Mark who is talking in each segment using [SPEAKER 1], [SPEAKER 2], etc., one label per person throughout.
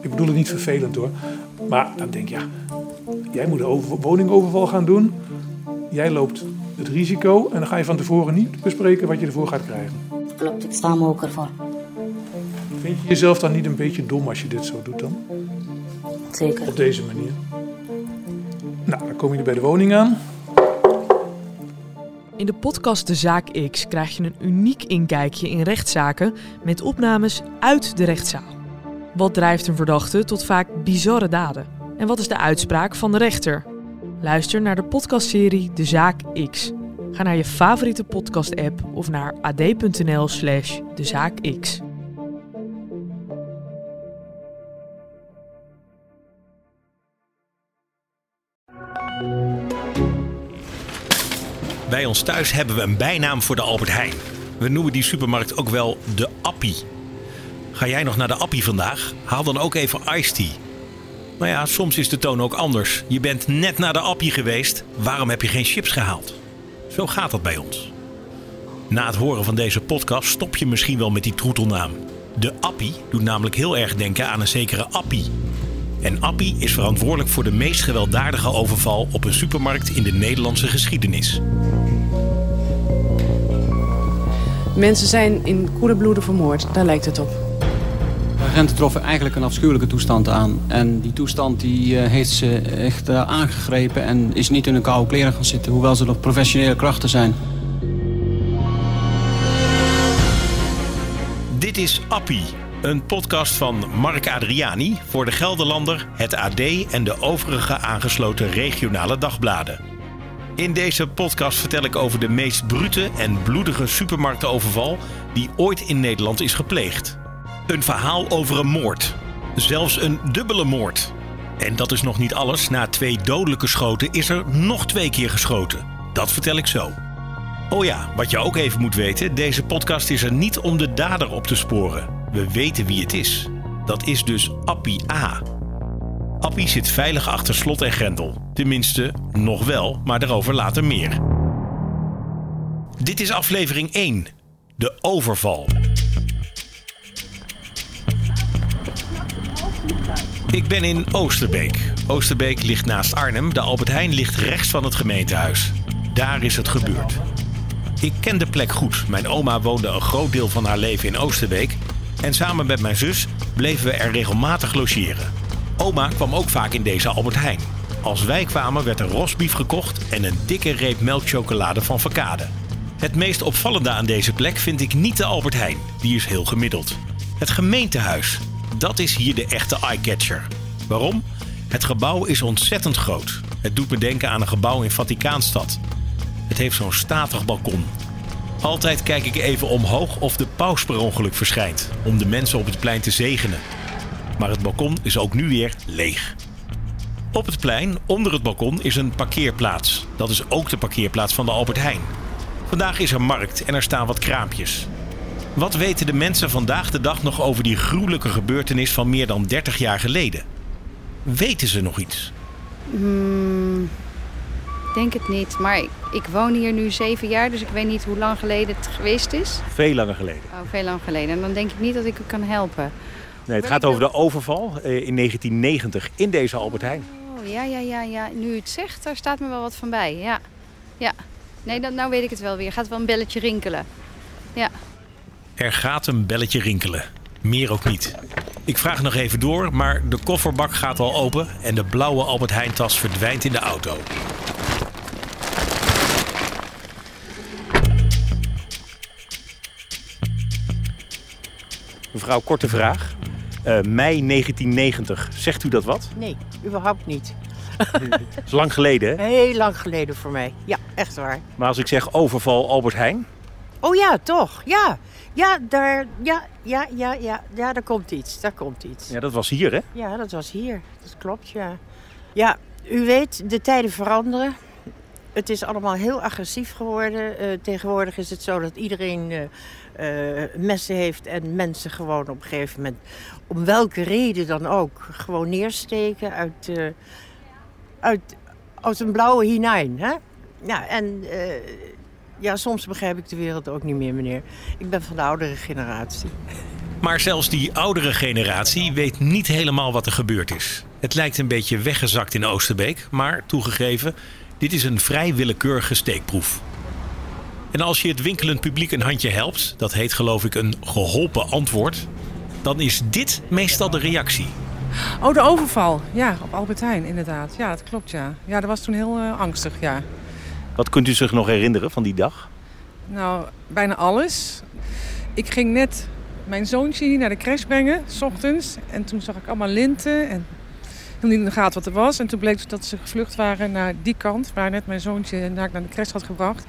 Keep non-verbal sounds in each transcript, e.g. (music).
[SPEAKER 1] Ik bedoel het niet vervelend hoor. Maar dan denk je, ja, jij moet een woningoverval gaan doen. Jij loopt het risico en dan ga je van tevoren niet bespreken wat je ervoor gaat krijgen.
[SPEAKER 2] Klopt, ik sta me ook ervoor.
[SPEAKER 1] Vind je jezelf dan niet een beetje dom als je dit zo doet dan?
[SPEAKER 2] Zeker.
[SPEAKER 1] Op deze manier. Nou, dan kom je er bij de woning aan.
[SPEAKER 3] In de podcast De Zaak X krijg je een uniek inkijkje in rechtszaken met opnames uit de rechtszaal. Wat drijft een verdachte tot vaak bizarre daden? En wat is de uitspraak van de rechter? Luister naar de podcastserie De Zaak X. Ga naar je favoriete podcast-app of naar ad.nl/slash.
[SPEAKER 4] Bij ons thuis hebben we een bijnaam voor de Albert Heijn. We noemen die supermarkt ook wel de Appie. Ga jij nog naar de Appie vandaag? Haal dan ook even iced tea. Maar ja, soms is de toon ook anders. Je bent net naar de Appie geweest. Waarom heb je geen chips gehaald? Zo gaat dat bij ons. Na het horen van deze podcast stop je misschien wel met die troetelnaam. De Appie doet namelijk heel erg denken aan een zekere Appie. En Appie is verantwoordelijk voor de meest gewelddadige overval op een supermarkt in de Nederlandse geschiedenis.
[SPEAKER 5] Mensen zijn in koele bloeden vermoord, daar lijkt het op.
[SPEAKER 6] De agenten troffen eigenlijk een afschuwelijke toestand aan. En die toestand die, uh, heeft ze echt uh, aangegrepen en is niet in hun koude kleren gaan zitten, hoewel ze nog professionele krachten zijn.
[SPEAKER 4] Dit is Appie, een podcast van Mark Adriani voor de Gelderlander, het AD en de overige aangesloten regionale dagbladen. In deze podcast vertel ik over de meest brute en bloedige supermarktenoverval die ooit in Nederland is gepleegd. Een verhaal over een moord. Zelfs een dubbele moord. En dat is nog niet alles. Na twee dodelijke schoten is er nog twee keer geschoten. Dat vertel ik zo. Oh ja, wat je ook even moet weten: deze podcast is er niet om de dader op te sporen. We weten wie het is. Dat is dus Appie A. Appie zit veilig achter slot en grendel. Tenminste, nog wel, maar daarover later meer. Dit is aflevering 1. De overval. Ik ben in Oosterbeek. Oosterbeek ligt naast Arnhem. De Albert Heijn ligt rechts van het gemeentehuis. Daar is het gebeurd. Ik ken de plek goed. Mijn oma woonde een groot deel van haar leven in Oosterbeek. En samen met mijn zus bleven we er regelmatig logeren. Oma kwam ook vaak in deze Albert Heijn. Als wij kwamen werd er rosbief gekocht en een dikke reep melkchocolade van Verkade. Het meest opvallende aan deze plek vind ik niet de Albert Heijn. Die is heel gemiddeld. Het gemeentehuis. Dat is hier de echte eyecatcher. Waarom? Het gebouw is ontzettend groot. Het doet me denken aan een gebouw in Vaticaanstad. Het heeft zo'n statig balkon. Altijd kijk ik even omhoog of de paus per ongeluk verschijnt, om de mensen op het plein te zegenen. Maar het balkon is ook nu weer leeg. Op het plein, onder het balkon, is een parkeerplaats. Dat is ook de parkeerplaats van de Albert Heijn. Vandaag is er markt en er staan wat kraampjes. Wat weten de mensen vandaag de dag nog over die gruwelijke gebeurtenis van meer dan 30 jaar geleden? Weten ze nog iets?
[SPEAKER 7] Hmm, denk het niet. Maar ik, ik woon hier nu zeven jaar, dus ik weet niet hoe lang geleden het geweest is.
[SPEAKER 4] Veel langer geleden.
[SPEAKER 7] Oh, veel lang geleden. En dan denk ik niet dat ik u kan helpen.
[SPEAKER 4] Nee, het gaat over de overval eh, in 1990 in deze Albert Heijn.
[SPEAKER 7] Oh, ja, ja, ja, ja. Nu u het zegt, daar staat me wel wat van bij. Ja. Ja. Nee, dan, nou weet ik het wel weer. Gaat wel een belletje rinkelen. Ja.
[SPEAKER 4] Er gaat een belletje rinkelen. Meer ook niet. Ik vraag nog even door, maar de kofferbak gaat al open en de blauwe Albert Heijn tas verdwijnt in de auto. Mevrouw, korte vraag. Uh, mei 1990, zegt u dat wat?
[SPEAKER 8] Nee, überhaupt niet. (laughs)
[SPEAKER 4] Dat is lang geleden, hè?
[SPEAKER 8] Heel lang geleden voor mij. Ja, echt waar.
[SPEAKER 4] Maar als ik zeg overval Albert Heijn?
[SPEAKER 8] Oh ja, toch. Ja. Ja, daar, ja, ja, ja, ja, ja, daar komt iets. Daar komt iets.
[SPEAKER 4] Ja, dat was hier, hè?
[SPEAKER 8] Ja, dat was hier. Dat klopt, ja. Ja, u weet, de tijden veranderen. Het is allemaal heel agressief geworden. Uh, tegenwoordig is het zo dat iedereen uh, uh, messen heeft en mensen gewoon op een gegeven moment, om welke reden dan ook, gewoon neersteken uit, uit, uit een blauwe hinein. Hè? Ja, en Ja, soms begrijp ik de wereld ook niet meer, meneer. Ik ben van de oudere generatie.
[SPEAKER 4] Maar zelfs die oudere generatie weet niet helemaal wat er gebeurd is. Het lijkt een beetje weggezakt in Oosterbeek, maar toegegeven, dit is een vrij willekeurige steekproef. En als je het winkelend publiek een handje helpt, dat heet geloof ik een geholpen antwoord, dan is dit meestal de reactie.
[SPEAKER 5] Oh, de overval. Ja, op Albert Heijn inderdaad. Ja, dat klopt ja. Ja, dat was toen heel eh, angstig, ja.
[SPEAKER 9] Wat kunt u zich nog herinneren van die dag?
[SPEAKER 5] Nou, bijna alles. Ik ging net mijn zoontje hier naar de crash brengen, s ochtends. En toen zag ik allemaal linten en toen niet in de gaten wat er was. En toen bleek dat ze gevlucht waren naar die kant, waar net mijn zoontje naar de crash had gebracht.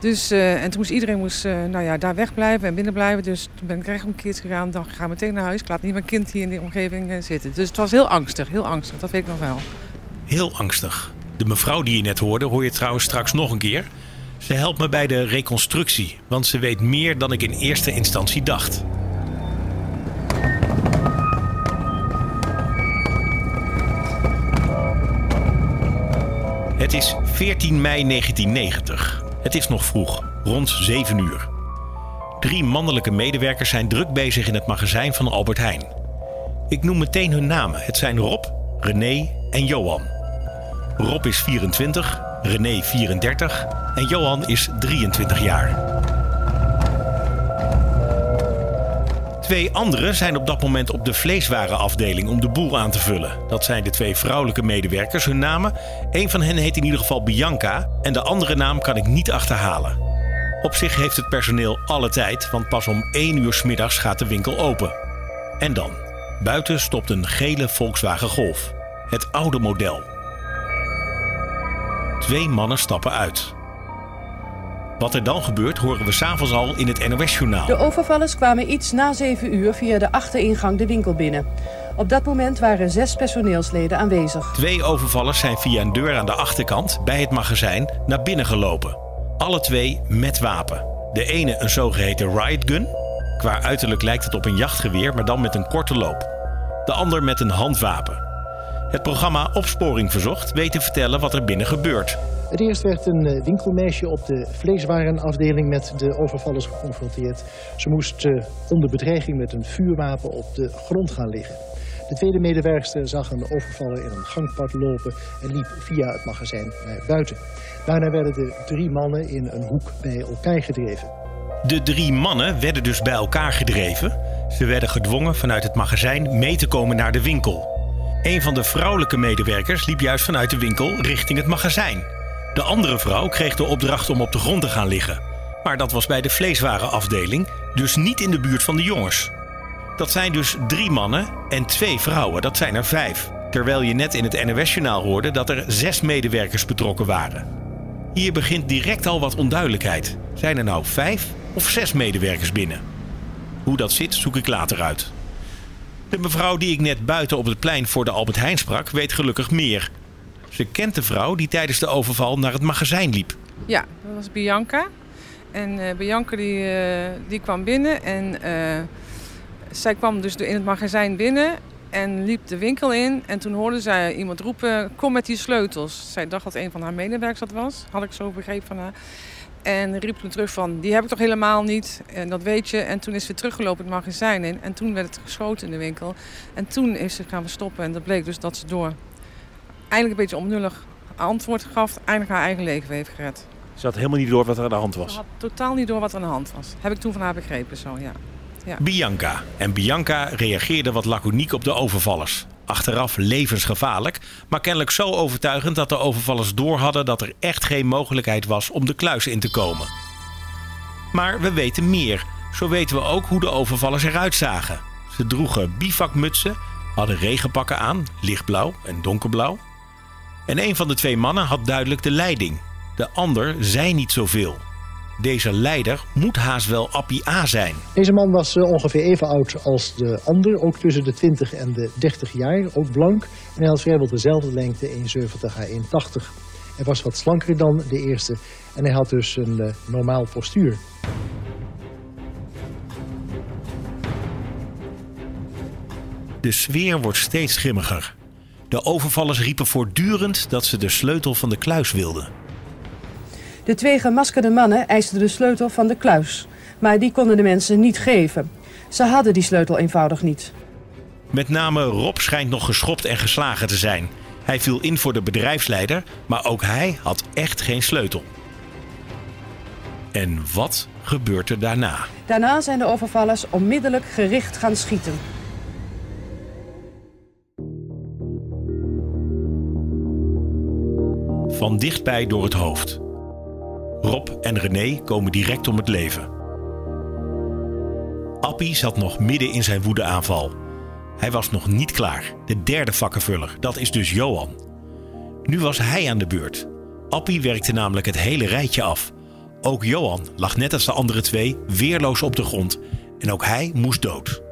[SPEAKER 5] Dus, uh, en toen moest iedereen moest, uh, nou ja, daar wegblijven en binnen blijven. Dus toen ben ik recht omkeerd gegaan. Dan ga ik meteen naar huis. Ik laat niet mijn kind hier in die omgeving uh, zitten. Dus het was heel angstig, heel angstig. Dat weet ik nog wel.
[SPEAKER 4] Heel angstig. De mevrouw die je net hoorde, hoor je trouwens straks nog een keer. Ze helpt me bij de reconstructie, want ze weet meer dan ik in eerste instantie dacht. Het is 14 mei 1990. Het is nog vroeg, rond 7 uur. Drie mannelijke medewerkers zijn druk bezig in het magazijn van Albert Heijn. Ik noem meteen hun namen. Het zijn Rob, René en Johan. Rob is 24, René 34 en Johan is 23 jaar. Twee anderen zijn op dat moment op de vleeswarenafdeling om de boel aan te vullen. Dat zijn de twee vrouwelijke medewerkers. Hun namen, een van hen heet in ieder geval Bianca en de andere naam kan ik niet achterhalen. Op zich heeft het personeel alle tijd, want pas om 1 uur s middags gaat de winkel open. En dan, buiten stopt een gele Volkswagen Golf. Het oude model. Twee mannen stappen uit. Wat er dan gebeurt, horen we s'avonds al in het NOS-journaal.
[SPEAKER 10] De overvallers kwamen iets na 7 uur via de achteringang de winkel binnen. Op dat moment waren zes personeelsleden aanwezig.
[SPEAKER 4] Twee overvallers zijn via een deur aan de achterkant bij het magazijn naar binnen gelopen. Alle twee met wapen. De ene een zogeheten riot gun. Qua uiterlijk lijkt het op een jachtgeweer, maar dan met een korte loop. De ander met een handwapen. Het programma Opsporing Verzocht weet te vertellen wat er binnen gebeurt.
[SPEAKER 11] Het eerst werd een winkelmeisje op de vleeswarenafdeling met de overvallers geconfronteerd. Ze moest onder bedreiging met een vuurwapen op de grond gaan liggen. De tweede medewerkster zag een overvaller in een gangpad lopen en liep via het magazijn naar buiten. Daarna werden de drie mannen in een hoek bij elkaar gedreven.
[SPEAKER 4] De drie mannen werden dus bij elkaar gedreven. Ze werden gedwongen vanuit het magazijn mee te komen naar de winkel. Een van de vrouwelijke medewerkers liep juist vanuit de winkel richting het magazijn. De andere vrouw kreeg de opdracht om op de grond te gaan liggen. Maar dat was bij de vleeswarenafdeling, dus niet in de buurt van de jongens. Dat zijn dus drie mannen en twee vrouwen, dat zijn er vijf. Terwijl je net in het NOS-journaal hoorde dat er zes medewerkers betrokken waren. Hier begint direct al wat onduidelijkheid. Zijn er nou vijf of zes medewerkers binnen? Hoe dat zit, zoek ik later uit. De mevrouw die ik net buiten op het plein voor de Albert Heijn sprak, weet gelukkig meer. Ze kent de vrouw die tijdens de overval naar het magazijn liep.
[SPEAKER 5] Ja, dat was Bianca. En uh, Bianca die, uh, die kwam binnen en uh, zij kwam dus in het magazijn binnen en liep de winkel in. En toen hoorde zij iemand roepen, kom met die sleutels. Zij dacht dat een van haar medewerkers dat was, had ik zo begrepen van haar. En riep toen terug van, die heb ik toch helemaal niet. En dat weet je. En toen is ze teruggelopen het magazijn in. En toen werd het geschoten in de winkel. En toen is ze gaan stoppen. En dat bleek dus dat ze door eindelijk een beetje onbenullig antwoord gaf. Eindelijk haar eigen leven heeft gered.
[SPEAKER 9] Ze had helemaal niet door wat er aan de hand was?
[SPEAKER 5] Ze had totaal niet door wat er aan de hand was. Heb ik toen van haar begrepen zo, ja. ja.
[SPEAKER 4] Bianca. En Bianca reageerde wat laconiek op de overvallers. Achteraf levensgevaarlijk, maar kennelijk zo overtuigend dat de overvallers doorhadden dat er echt geen mogelijkheid was om de kluis in te komen. Maar we weten meer. Zo weten we ook hoe de overvallers eruit zagen. Ze droegen bivakmutsen, hadden regenpakken aan, lichtblauw en donkerblauw. En een van de twee mannen had duidelijk de leiding. De ander zei niet zoveel. Deze leider moet haast wel Appie A zijn.
[SPEAKER 11] Deze man was ongeveer even oud als de ander, ook tussen de 20 en de 30 jaar, ook blank. En hij had vrijwel dezelfde lengte, 1,70 à 1,80. Hij was wat slanker dan de eerste en hij had dus een uh, normaal postuur.
[SPEAKER 4] De sfeer wordt steeds schimmiger. De overvallers riepen voortdurend dat ze de sleutel van de kluis wilden.
[SPEAKER 10] De twee gemaskerde mannen eisten de sleutel van de kluis. Maar die konden de mensen niet geven. Ze hadden die sleutel eenvoudig niet.
[SPEAKER 4] Met name Rob schijnt nog geschopt en geslagen te zijn. Hij viel in voor de bedrijfsleider, maar ook hij had echt geen sleutel. En wat gebeurt er daarna?
[SPEAKER 10] Daarna zijn de overvallers onmiddellijk gericht gaan schieten.
[SPEAKER 4] Van dichtbij door het hoofd. Rob en René komen direct om het leven. Appie zat nog midden in zijn woedeaanval. Hij was nog niet klaar. De derde vakkenvuller, dat is dus Johan. Nu was hij aan de beurt. Appie werkte namelijk het hele rijtje af. Ook Johan lag net als de andere twee weerloos op de grond. En ook hij moest dood.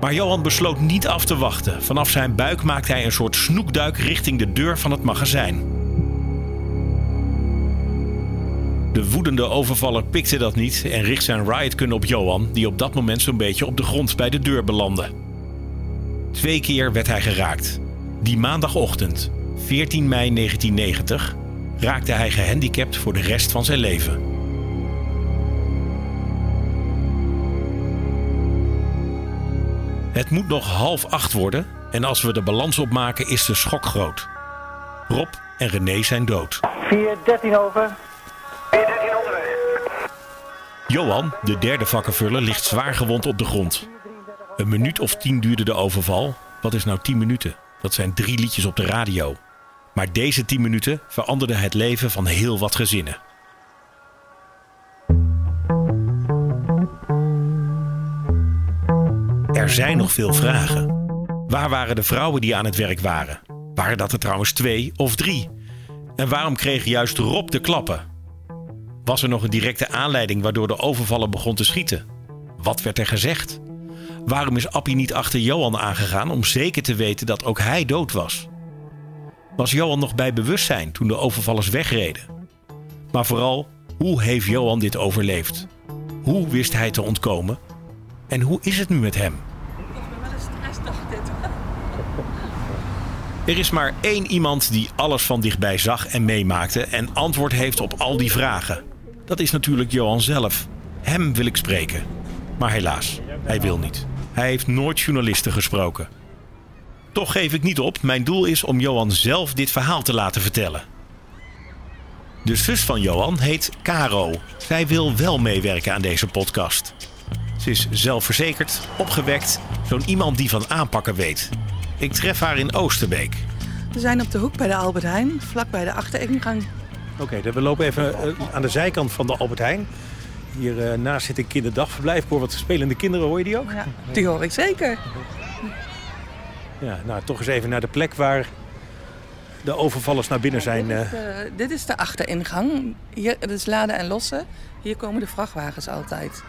[SPEAKER 4] Maar Johan besloot niet af te wachten. Vanaf zijn buik maakte hij een soort snoekduik richting de deur van het magazijn. De woedende overvaller pikte dat niet en richt zijn riotkunde op Johan, die op dat moment zo'n beetje op de grond bij de deur belandde. Twee keer werd hij geraakt. Die maandagochtend, 14 mei 1990, raakte hij gehandicapt voor de rest van zijn leven. Het moet nog half acht worden en als we de balans opmaken is de schok groot. Rob en René zijn dood.
[SPEAKER 12] 4, 13 over.
[SPEAKER 4] Johan, de derde vakkenvuller, ligt zwaar gewond op de grond. Een minuut of tien duurde de overval. Wat is nou tien minuten? Dat zijn drie liedjes op de radio. Maar deze tien minuten veranderden het leven van heel wat gezinnen. Er zijn nog veel vragen. Waar waren de vrouwen die aan het werk waren? Waren dat er trouwens twee of drie? En waarom kreeg juist Rob de klappen? Was er nog een directe aanleiding waardoor de overvaller begon te schieten? Wat werd er gezegd? Waarom is Appie niet achter Johan aangegaan om zeker te weten dat ook hij dood was? Was Johan nog bij bewustzijn toen de overvallers wegreden? Maar vooral, hoe heeft Johan dit overleefd? Hoe wist hij te ontkomen? En hoe is het nu met hem? Er is maar één iemand die alles van dichtbij zag en meemaakte en antwoord heeft op al die vragen. Dat is natuurlijk Johan zelf. Hem wil ik spreken. Maar helaas, hij wil niet. Hij heeft nooit journalisten gesproken. Toch geef ik niet op. Mijn doel is om Johan zelf dit verhaal te laten vertellen. De zus van Johan heet Caro. Zij wil wel meewerken aan deze podcast. Ze is zelfverzekerd, opgewekt, zo'n iemand die van aanpakken weet. Ik tref haar in Oosterbeek.
[SPEAKER 13] We zijn op de hoek bij de Albert Heijn, vlak bij de achteringang.
[SPEAKER 9] Oké, we lopen even eh, aan de zijkant van de Albert Heijn. Hier uh, naast zit een kinderdagverblijf. Ik hoor wat spelende kinderen, hoor je die ook?
[SPEAKER 13] Ja, die hoor ik zeker.
[SPEAKER 9] Ja, nou, toch eens even naar de plek waar de overvallers naar binnen zijn.
[SPEAKER 13] Dit is, de, dit is de achteringang. Hier, het is laden en lossen. Hier komen de vrachtwagens altijd.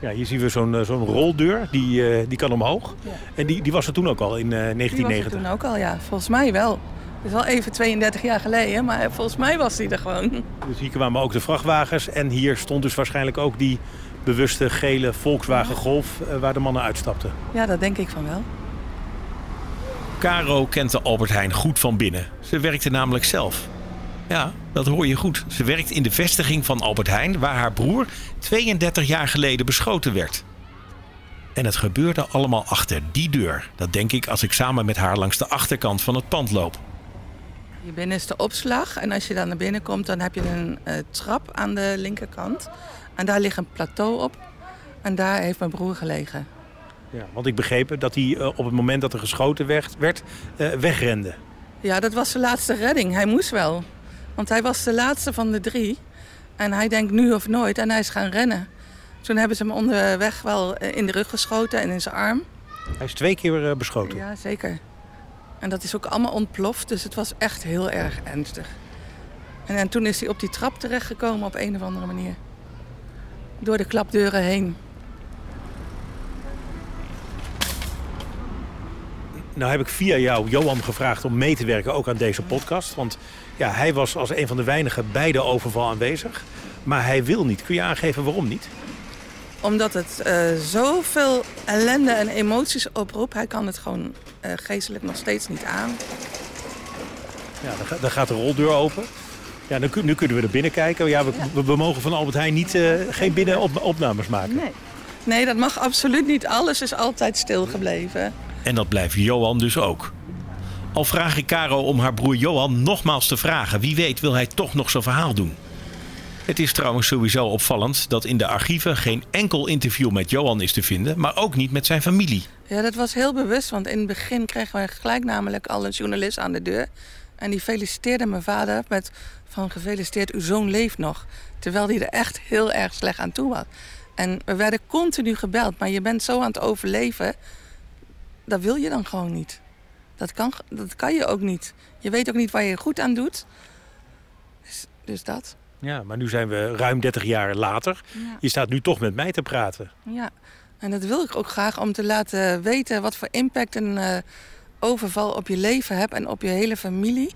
[SPEAKER 9] Ja, hier zien we zo'n zo'n roldeur, die, uh, die kan omhoog. Ja. En die, die was er toen ook al in uh, 1990? Die
[SPEAKER 13] was er toen ook al, ja. Volgens mij wel. Het is wel even 32 jaar geleden, maar volgens mij was die er gewoon.
[SPEAKER 9] Dus hier kwamen ook de vrachtwagens en hier stond dus waarschijnlijk ook die bewuste gele Volkswagen Golf uh, waar de mannen uitstapten.
[SPEAKER 13] Ja, dat denk ik van wel.
[SPEAKER 4] Caro kent de Albert Heijn goed van binnen. Ze werkte namelijk zelf. Ja, dat hoor je goed. Ze werkt in de vestiging van Albert Heijn, waar haar broer 32 jaar geleden beschoten werd. En het gebeurde allemaal achter die deur. Dat denk ik als ik samen met haar langs de achterkant van het pand loop.
[SPEAKER 13] Hier binnen is de opslag en als je dan naar binnen komt, dan heb je een uh, trap aan de linkerkant. En daar ligt een plateau op en daar heeft mijn broer gelegen.
[SPEAKER 9] Ja, want ik begreep dat hij uh, op het moment dat er geschoten werd, werd uh, wegrende.
[SPEAKER 13] Ja, dat was zijn laatste redding. Hij moest wel. Want hij was de laatste van de drie. En hij denkt nu of nooit en hij is gaan rennen. Toen hebben ze hem onderweg wel in de rug geschoten en in zijn arm.
[SPEAKER 9] Hij is twee keer beschoten?
[SPEAKER 13] Ja, zeker. En dat is ook allemaal ontploft, dus het was echt heel erg ernstig. En, en toen is hij op die trap terechtgekomen op een of andere manier. Door de klapdeuren heen.
[SPEAKER 9] Nou heb ik via jou Johan gevraagd om mee te werken ook aan deze podcast. Want ja, hij was als een van de weinigen bij de overval aanwezig. Maar hij wil niet. Kun je aangeven waarom niet?
[SPEAKER 13] Omdat het uh, zoveel ellende en emoties oproept. Hij kan het gewoon uh, geestelijk nog steeds niet aan.
[SPEAKER 9] Ja, dan, dan gaat de roldeur open. Ja, nu, nu kunnen we er binnen kijken. Ja, we, we, we mogen van Albert Heijn niet, uh, geen binnenopnames maken.
[SPEAKER 13] Nee. nee, dat mag absoluut niet. Alles is altijd stilgebleven.
[SPEAKER 4] En dat blijft Johan dus ook. Al vraag ik Caro om haar broer Johan nogmaals te vragen. Wie weet wil hij toch nog zijn verhaal doen. Het is trouwens sowieso opvallend dat in de archieven geen enkel interview met Johan is te vinden, maar ook niet met zijn familie.
[SPEAKER 13] Ja, dat was heel bewust, want in het begin kregen we gelijk namelijk al een journalist aan de deur. En die feliciteerde mijn vader met van gefeliciteerd, uw zoon leeft nog. Terwijl hij er echt heel erg slecht aan toe was. En we werden continu gebeld, maar je bent zo aan het overleven, dat wil je dan gewoon niet. Dat kan, dat kan je ook niet. Je weet ook niet waar je goed aan doet. Dus, dus dat.
[SPEAKER 9] Ja, maar nu zijn we ruim 30 jaar later. Ja. Je staat nu toch met mij te praten.
[SPEAKER 13] Ja, en dat wil ik ook graag om te laten weten wat voor impact een uh, overval op je leven hebt en op je hele familie.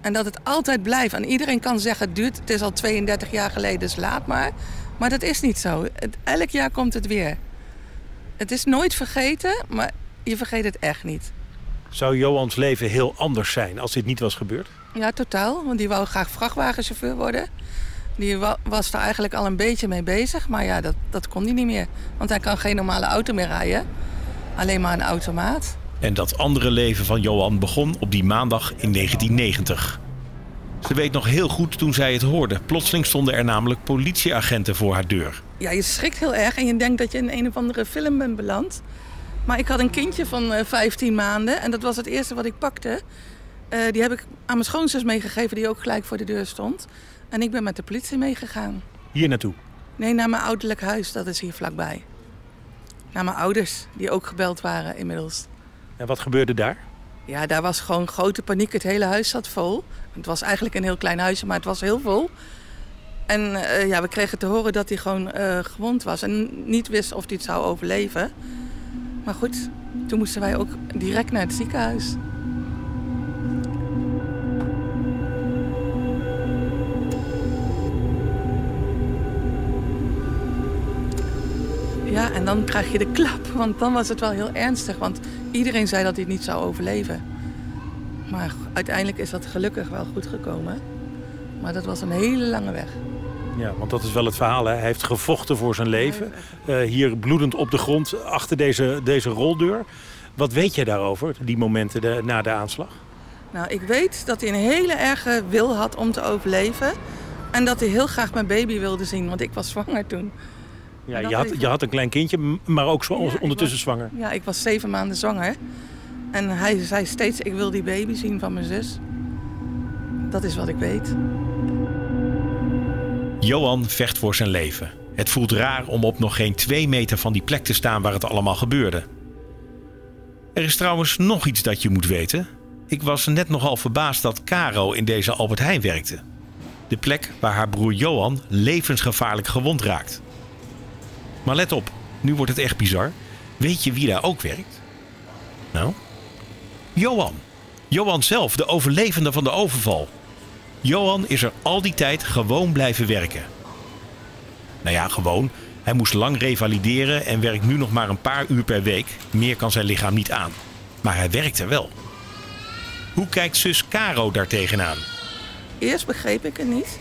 [SPEAKER 13] En dat het altijd blijft. En iedereen kan zeggen, het duurt, het is al 32 jaar geleden, dus laat maar. Maar dat is niet zo. Het, elk jaar komt het weer. Het is nooit vergeten, maar je vergeet het echt niet.
[SPEAKER 9] Zou Johans leven heel anders zijn als dit niet was gebeurd?
[SPEAKER 13] Ja, totaal. Want die wou graag vrachtwagenchauffeur worden. Die was er eigenlijk al een beetje mee bezig. Maar ja, dat, dat kon hij niet meer. Want hij kan geen normale auto meer rijden. Alleen maar een automaat.
[SPEAKER 4] En dat andere leven van Johan begon op die maandag in 1990. Ze weet nog heel goed toen zij het hoorde. Plotseling stonden er namelijk politieagenten voor haar deur.
[SPEAKER 13] Ja, je schrikt heel erg en je denkt dat je in een of andere film bent beland. Maar ik had een kindje van 15 maanden en dat was het eerste wat ik pakte. Uh, die heb ik aan mijn schoonzus meegegeven, die ook gelijk voor de deur stond. En ik ben met de politie meegegaan.
[SPEAKER 9] Hier naartoe?
[SPEAKER 13] Nee, naar mijn ouderlijk huis, dat is hier vlakbij. Naar mijn ouders, die ook gebeld waren inmiddels.
[SPEAKER 9] En wat gebeurde daar?
[SPEAKER 13] Ja, daar was gewoon grote paniek. Het hele huis zat vol. Het was eigenlijk een heel klein huisje, maar het was heel vol. En uh, ja, we kregen te horen dat hij gewoon uh, gewond was en niet wist of hij het zou overleven. Maar goed, toen moesten wij ook direct naar het ziekenhuis. Ja, en dan krijg je de klap, want dan was het wel heel ernstig. Want iedereen zei dat hij niet zou overleven. Maar uiteindelijk is dat gelukkig wel goed gekomen. Maar dat was een hele lange weg.
[SPEAKER 9] Ja, want dat is wel het verhaal. Hè? Hij heeft gevochten voor zijn leven. Uh, hier bloedend op de grond achter deze, deze roldeur. Wat weet jij daarover, die momenten de, na de aanslag?
[SPEAKER 13] Nou, ik weet dat hij een hele erge wil had om te overleven. En dat hij heel graag mijn baby wilde zien, want ik was zwanger toen.
[SPEAKER 9] Ja, je had, je had een klein kindje, maar ook zo ondertussen zwanger.
[SPEAKER 13] Ja, ik was zeven maanden zwanger. En hij zei steeds, ik wil die baby zien van mijn zus. Dat is wat ik weet.
[SPEAKER 4] Johan vecht voor zijn leven. Het voelt raar om op nog geen twee meter van die plek te staan waar het allemaal gebeurde. Er is trouwens nog iets dat je moet weten. Ik was net nogal verbaasd dat Caro in deze Albert Heijn werkte. De plek waar haar broer Johan levensgevaarlijk gewond raakt. Maar let op, nu wordt het echt bizar. Weet je wie daar ook werkt? Nou, Johan. Johan zelf, de overlevende van de overval. Johan is er al die tijd gewoon blijven werken. Nou ja, gewoon. Hij moest lang revalideren en werkt nu nog maar een paar uur per week. Meer kan zijn lichaam niet aan. Maar hij werkt er wel. Hoe kijkt zus Caro daar tegenaan?
[SPEAKER 13] Eerst begreep ik het niet,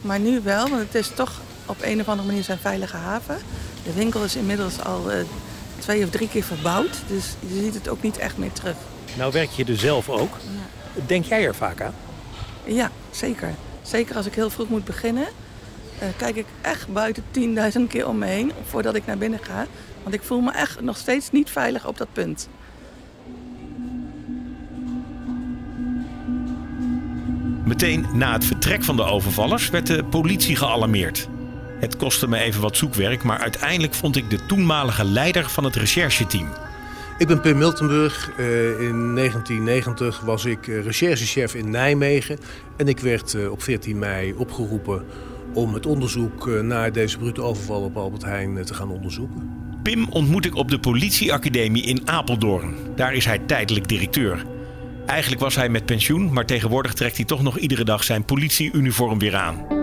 [SPEAKER 13] maar nu wel, want het is toch op een of andere manier zijn veilige haven. De winkel is inmiddels al uh, twee of drie keer verbouwd, dus je ziet het ook niet echt meer terug.
[SPEAKER 9] Nou werk je er zelf ook. Ja. Denk jij er vaak aan?
[SPEAKER 13] Ja, zeker. Zeker als ik heel vroeg moet beginnen, uh, kijk ik echt buiten 10.000 keer om me heen voordat ik naar binnen ga. Want ik voel me echt nog steeds niet veilig op dat punt.
[SPEAKER 4] Meteen na het vertrek van de overvallers werd de politie gealarmeerd. Het kostte me even wat zoekwerk, maar uiteindelijk vond ik de toenmalige leider van het rechercheteam.
[SPEAKER 12] Ik ben Pim Miltenburg. Uh, in 1990 was ik uh, recherchechef in Nijmegen. En ik werd uh, op 14 mei opgeroepen om het onderzoek naar deze brute overval op Albert Heijn te gaan onderzoeken.
[SPEAKER 4] Pim ontmoet ik op de politieacademie in Apeldoorn. Daar is hij tijdelijk directeur. Eigenlijk was hij met pensioen, maar tegenwoordig trekt hij toch nog iedere dag zijn politieuniform weer aan.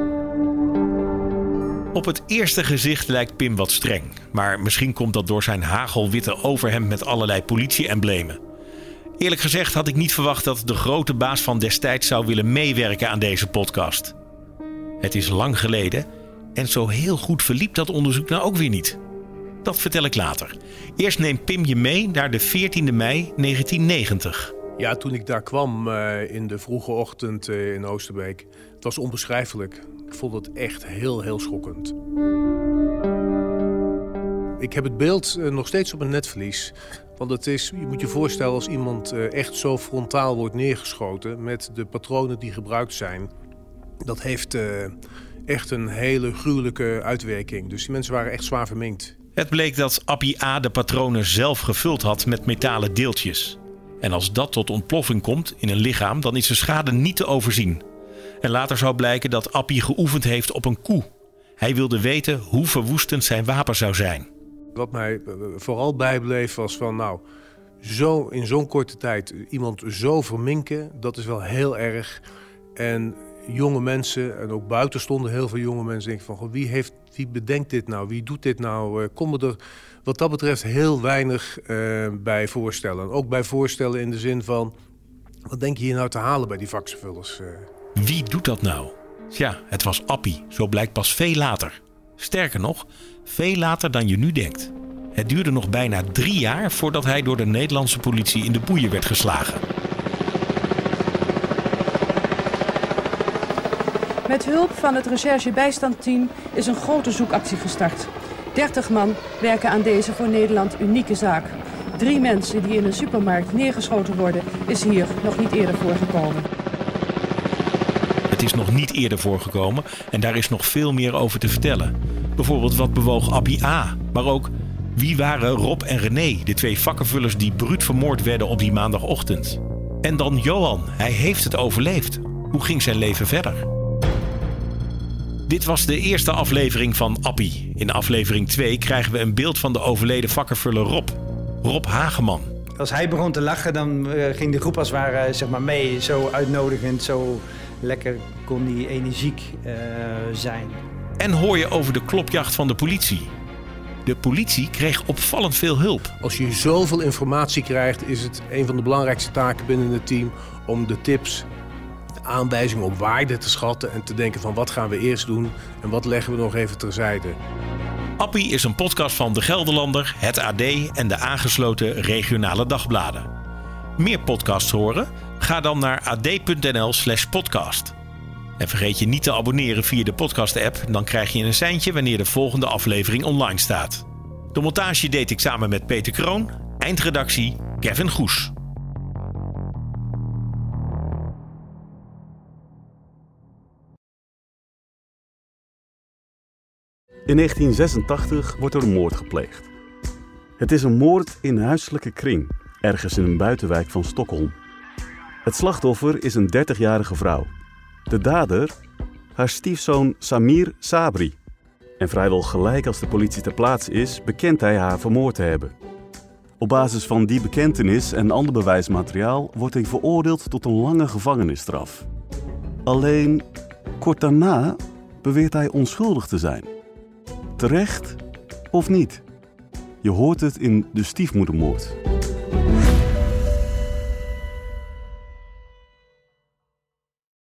[SPEAKER 4] Op het eerste gezicht lijkt Pim wat streng, maar misschien komt dat door zijn hagelwitte overhemd met allerlei politie-emblemen. Eerlijk gezegd had ik niet verwacht dat de grote baas van destijds zou willen meewerken aan deze podcast. Het is lang geleden en zo heel goed verliep dat onderzoek nou ook weer niet. Dat vertel ik later. Eerst neemt Pim je mee naar de 14e mei 1990.
[SPEAKER 12] Ja, toen ik daar kwam uh, in de vroege ochtend uh, in Oosterbeek, het was onbeschrijfelijk. Ik vond het echt heel, heel schokkend. Ik heb het beeld uh, nog steeds op mijn netvlies. Want het is, je moet je voorstellen als iemand echt zo frontaal wordt neergeschoten met de patronen die gebruikt zijn. Dat heeft echt een hele gruwelijke uitwerking. Dus die mensen waren echt zwaar verminkt.
[SPEAKER 4] Het bleek dat Appie A de patronen zelf gevuld had met metalen deeltjes. En als dat tot ontploffing komt in een lichaam, dan is de schade niet te overzien. En later zou blijken dat Appie geoefend heeft op een koe. Hij wilde weten hoe verwoestend zijn wapen zou zijn.
[SPEAKER 12] Wat mij eh, vooral bijbleef was van nou, zo in zo'n korte tijd iemand zo verminken, dat is wel heel erg. En jonge mensen, en ook buiten stonden heel veel jonge mensen, denken van wie, heeft, wie bedenkt dit nou, wie doet dit nou? Uh, kom er wat dat betreft heel weinig uh, bij voorstellen. Ook bij voorstellen in de zin van, wat denk je hier nou te halen bij die vaksenvullers? Uh?
[SPEAKER 4] Wie doet dat nou? Ja, het was Appie, zo blijkt pas veel later. Sterker nog, veel later dan je nu denkt. Het duurde nog bijna drie jaar voordat hij door de Nederlandse politie in de boeien werd geslagen.
[SPEAKER 10] Met hulp van het recherchebijstandteam is een grote zoekactie gestart. 30 man werken aan deze voor Nederland unieke zaak. Drie mensen die in een supermarkt neergeschoten worden, is hier nog niet eerder voorgekomen.
[SPEAKER 4] Het is nog niet eerder voorgekomen en daar is nog veel meer over te vertellen. Bijvoorbeeld wat bewoog Abby A, maar ook wie waren Rob en René, de twee vakkenvullers die bruut vermoord werden op die maandagochtend. En dan Johan, hij heeft het overleefd. Hoe ging zijn leven verder? Dit was de eerste aflevering van Appie. In aflevering 2 krijgen we een beeld van de overleden vakkenvuller Rob. Rob Hageman.
[SPEAKER 14] Als hij begon te lachen, dan uh, ging de groep als het ware zeg maar, mee. Zo uitnodigend, zo lekker kon die energiek uh, zijn.
[SPEAKER 4] En hoor je over de klopjacht van de politie. De politie kreeg opvallend veel hulp.
[SPEAKER 12] Als je zoveel informatie krijgt, is het een van de belangrijkste taken binnen het team om de tips aanwijzingen op waarde te schatten en te denken van wat gaan we eerst doen en wat leggen we nog even terzijde.
[SPEAKER 4] Appie is een podcast van De Gelderlander, het AD en de aangesloten regionale dagbladen. Meer podcasts horen? Ga dan naar ad.nl/slash podcast. En vergeet je niet te abonneren via de podcast-app, dan krijg je een seintje wanneer de volgende aflevering online staat. De montage deed ik samen met Peter Kroon, eindredactie Kevin Goes.
[SPEAKER 15] In 1986 wordt er een moord gepleegd. Het is een moord in huiselijke kring, ergens in een buitenwijk van Stockholm. Het slachtoffer is een 30-jarige vrouw. De dader, haar stiefzoon Samir Sabri. En vrijwel gelijk als de politie ter plaatse is, bekent hij haar vermoord te hebben. Op basis van die bekentenis en ander bewijsmateriaal wordt hij veroordeeld tot een lange gevangenisstraf. Alleen kort daarna beweert hij onschuldig te zijn. Terecht of niet? Je hoort het in de stiefmoedermoord.